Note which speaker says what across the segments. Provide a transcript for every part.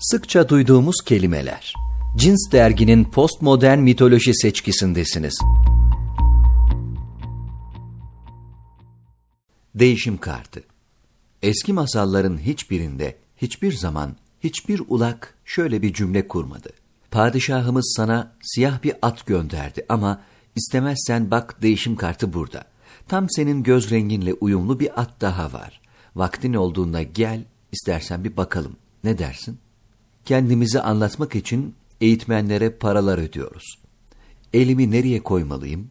Speaker 1: Sıkça duyduğumuz kelimeler. Cins derginin postmodern mitoloji seçkisindesiniz. Değişim kartı. Eski masalların hiçbirinde, hiçbir zaman, hiçbir ulak şöyle bir cümle kurmadı. Padişahımız sana siyah bir at gönderdi ama istemezsen bak değişim kartı burada. Tam senin göz renginle uyumlu bir at daha var. Vaktin olduğunda gel, istersen bir bakalım. Ne dersin? Kendimizi anlatmak için eğitmenlere paralar ödüyoruz. Elimi nereye koymalıyım?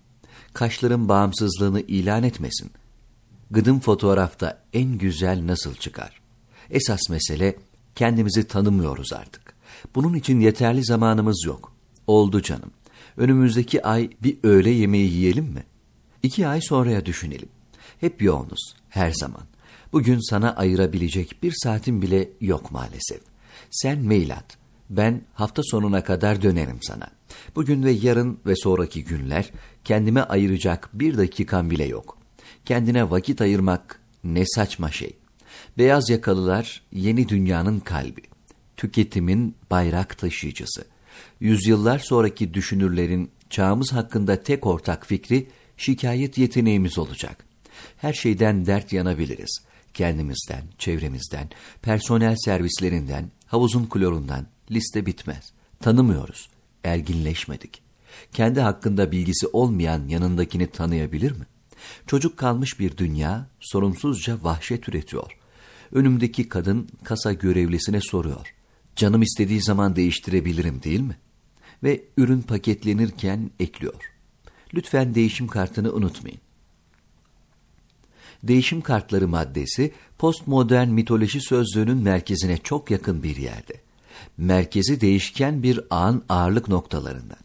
Speaker 1: Kaşların bağımsızlığını ilan etmesin. Gıdım fotoğrafta en güzel nasıl çıkar? Esas mesele kendimizi tanımıyoruz artık. Bunun için yeterli zamanımız yok. Oldu canım. Önümüzdeki ay bir öğle yemeği yiyelim mi? İki ay sonraya düşünelim. Hep yoğunuz, her zaman. Bugün sana ayırabilecek bir saatim bile yok maalesef. Sen mail at. Ben hafta sonuna kadar dönerim sana. Bugün ve yarın ve sonraki günler kendime ayıracak bir dakikam bile yok. Kendine vakit ayırmak ne saçma şey. Beyaz yakalılar yeni dünyanın kalbi. Tüketimin bayrak taşıyıcısı. Yüzyıllar sonraki düşünürlerin çağımız hakkında tek ortak fikri şikayet yeteneğimiz olacak. Her şeyden dert yanabiliriz. Kendimizden, çevremizden, personel servislerinden, havuzun klorundan liste bitmez. Tanımıyoruz, erginleşmedik. Kendi hakkında bilgisi olmayan yanındakini tanıyabilir mi? Çocuk kalmış bir dünya sorumsuzca vahşet üretiyor. Önümdeki kadın kasa görevlisine soruyor. Canım istediği zaman değiştirebilirim değil mi? Ve ürün paketlenirken ekliyor. Lütfen değişim kartını unutmayın. Değişim kartları maddesi postmodern mitoloji sözlüğünün merkezine çok yakın bir yerde. Merkezi değişken bir ağın ağırlık noktalarından.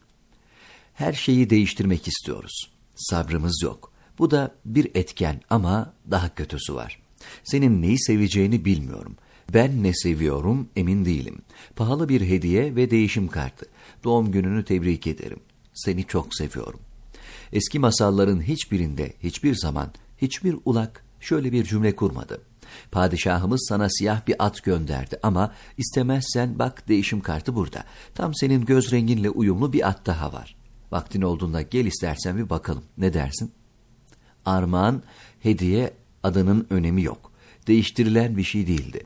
Speaker 1: Her şeyi değiştirmek istiyoruz. Sabrımız yok. Bu da bir etken ama daha kötüsü var. Senin neyi seveceğini bilmiyorum. Ben ne seviyorum emin değilim. Pahalı bir hediye ve değişim kartı. Doğum gününü tebrik ederim. Seni çok seviyorum. Eski masalların hiçbirinde hiçbir zaman hiçbir ulak şöyle bir cümle kurmadı. Padişahımız sana siyah bir at gönderdi ama istemezsen bak değişim kartı burada. Tam senin göz renginle uyumlu bir at daha var. Vaktin olduğunda gel istersen bir bakalım. Ne dersin? Armağan, hediye adının önemi yok. Değiştirilen bir şey değildi.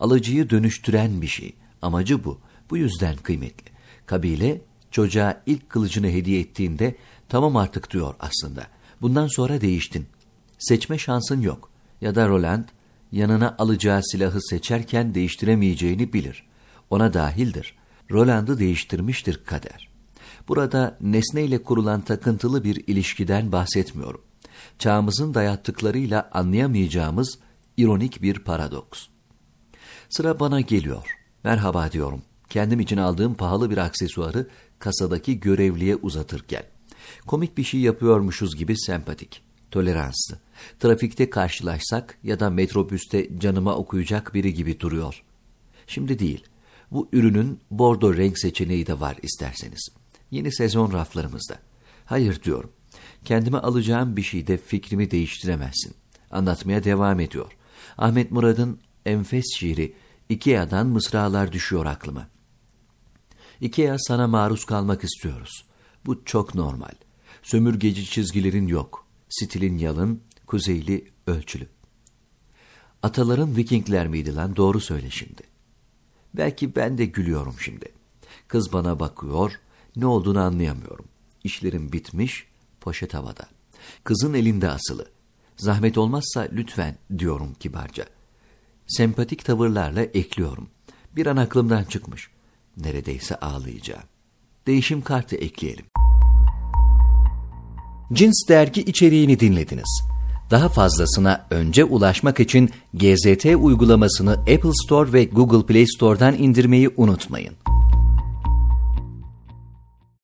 Speaker 1: Alıcıyı dönüştüren bir şey. Amacı bu. Bu yüzden kıymetli. Kabile çocuğa ilk kılıcını hediye ettiğinde tamam artık diyor aslında. Bundan sonra değiştin. Seçme şansın yok. Ya da Roland yanına alacağı silahı seçerken değiştiremeyeceğini bilir. Ona dahildir. Roland'ı değiştirmiştir kader. Burada nesneyle kurulan takıntılı bir ilişkiden bahsetmiyorum. Çağımızın dayattıklarıyla anlayamayacağımız ironik bir paradoks. Sıra bana geliyor. Merhaba diyorum. Kendim için aldığım pahalı bir aksesuarı kasadaki görevliye uzatırken. Komik bir şey yapıyormuşuz gibi sempatik, toleranslı. Trafikte karşılaşsak ya da metrobüste canıma okuyacak biri gibi duruyor. Şimdi değil. Bu ürünün bordo renk seçeneği de var isterseniz. Yeni sezon raflarımızda. Hayır diyorum. Kendime alacağım bir şeyde fikrimi değiştiremezsin. Anlatmaya devam ediyor. Ahmet Murad'ın enfes şiiri Ikea'dan mısralar düşüyor aklıma. Ikea sana maruz kalmak istiyoruz. Bu çok normal. Sömürgeci çizgilerin yok. Stilin yalın, kuzeyli, ölçülü. Ataların Vikingler miydi lan doğru söyle şimdi. Belki ben de gülüyorum şimdi. Kız bana bakıyor, ne olduğunu anlayamıyorum. İşlerim bitmiş, poşet havada. Kızın elinde asılı. Zahmet olmazsa lütfen diyorum kibarca. Sempatik tavırlarla ekliyorum. Bir an aklımdan çıkmış. Neredeyse ağlayacağım. Değişim kartı ekleyelim. Cins dergi içeriğini dinlediniz. Daha fazlasına önce ulaşmak için GZT uygulamasını Apple Store ve Google Play Store'dan indirmeyi unutmayın.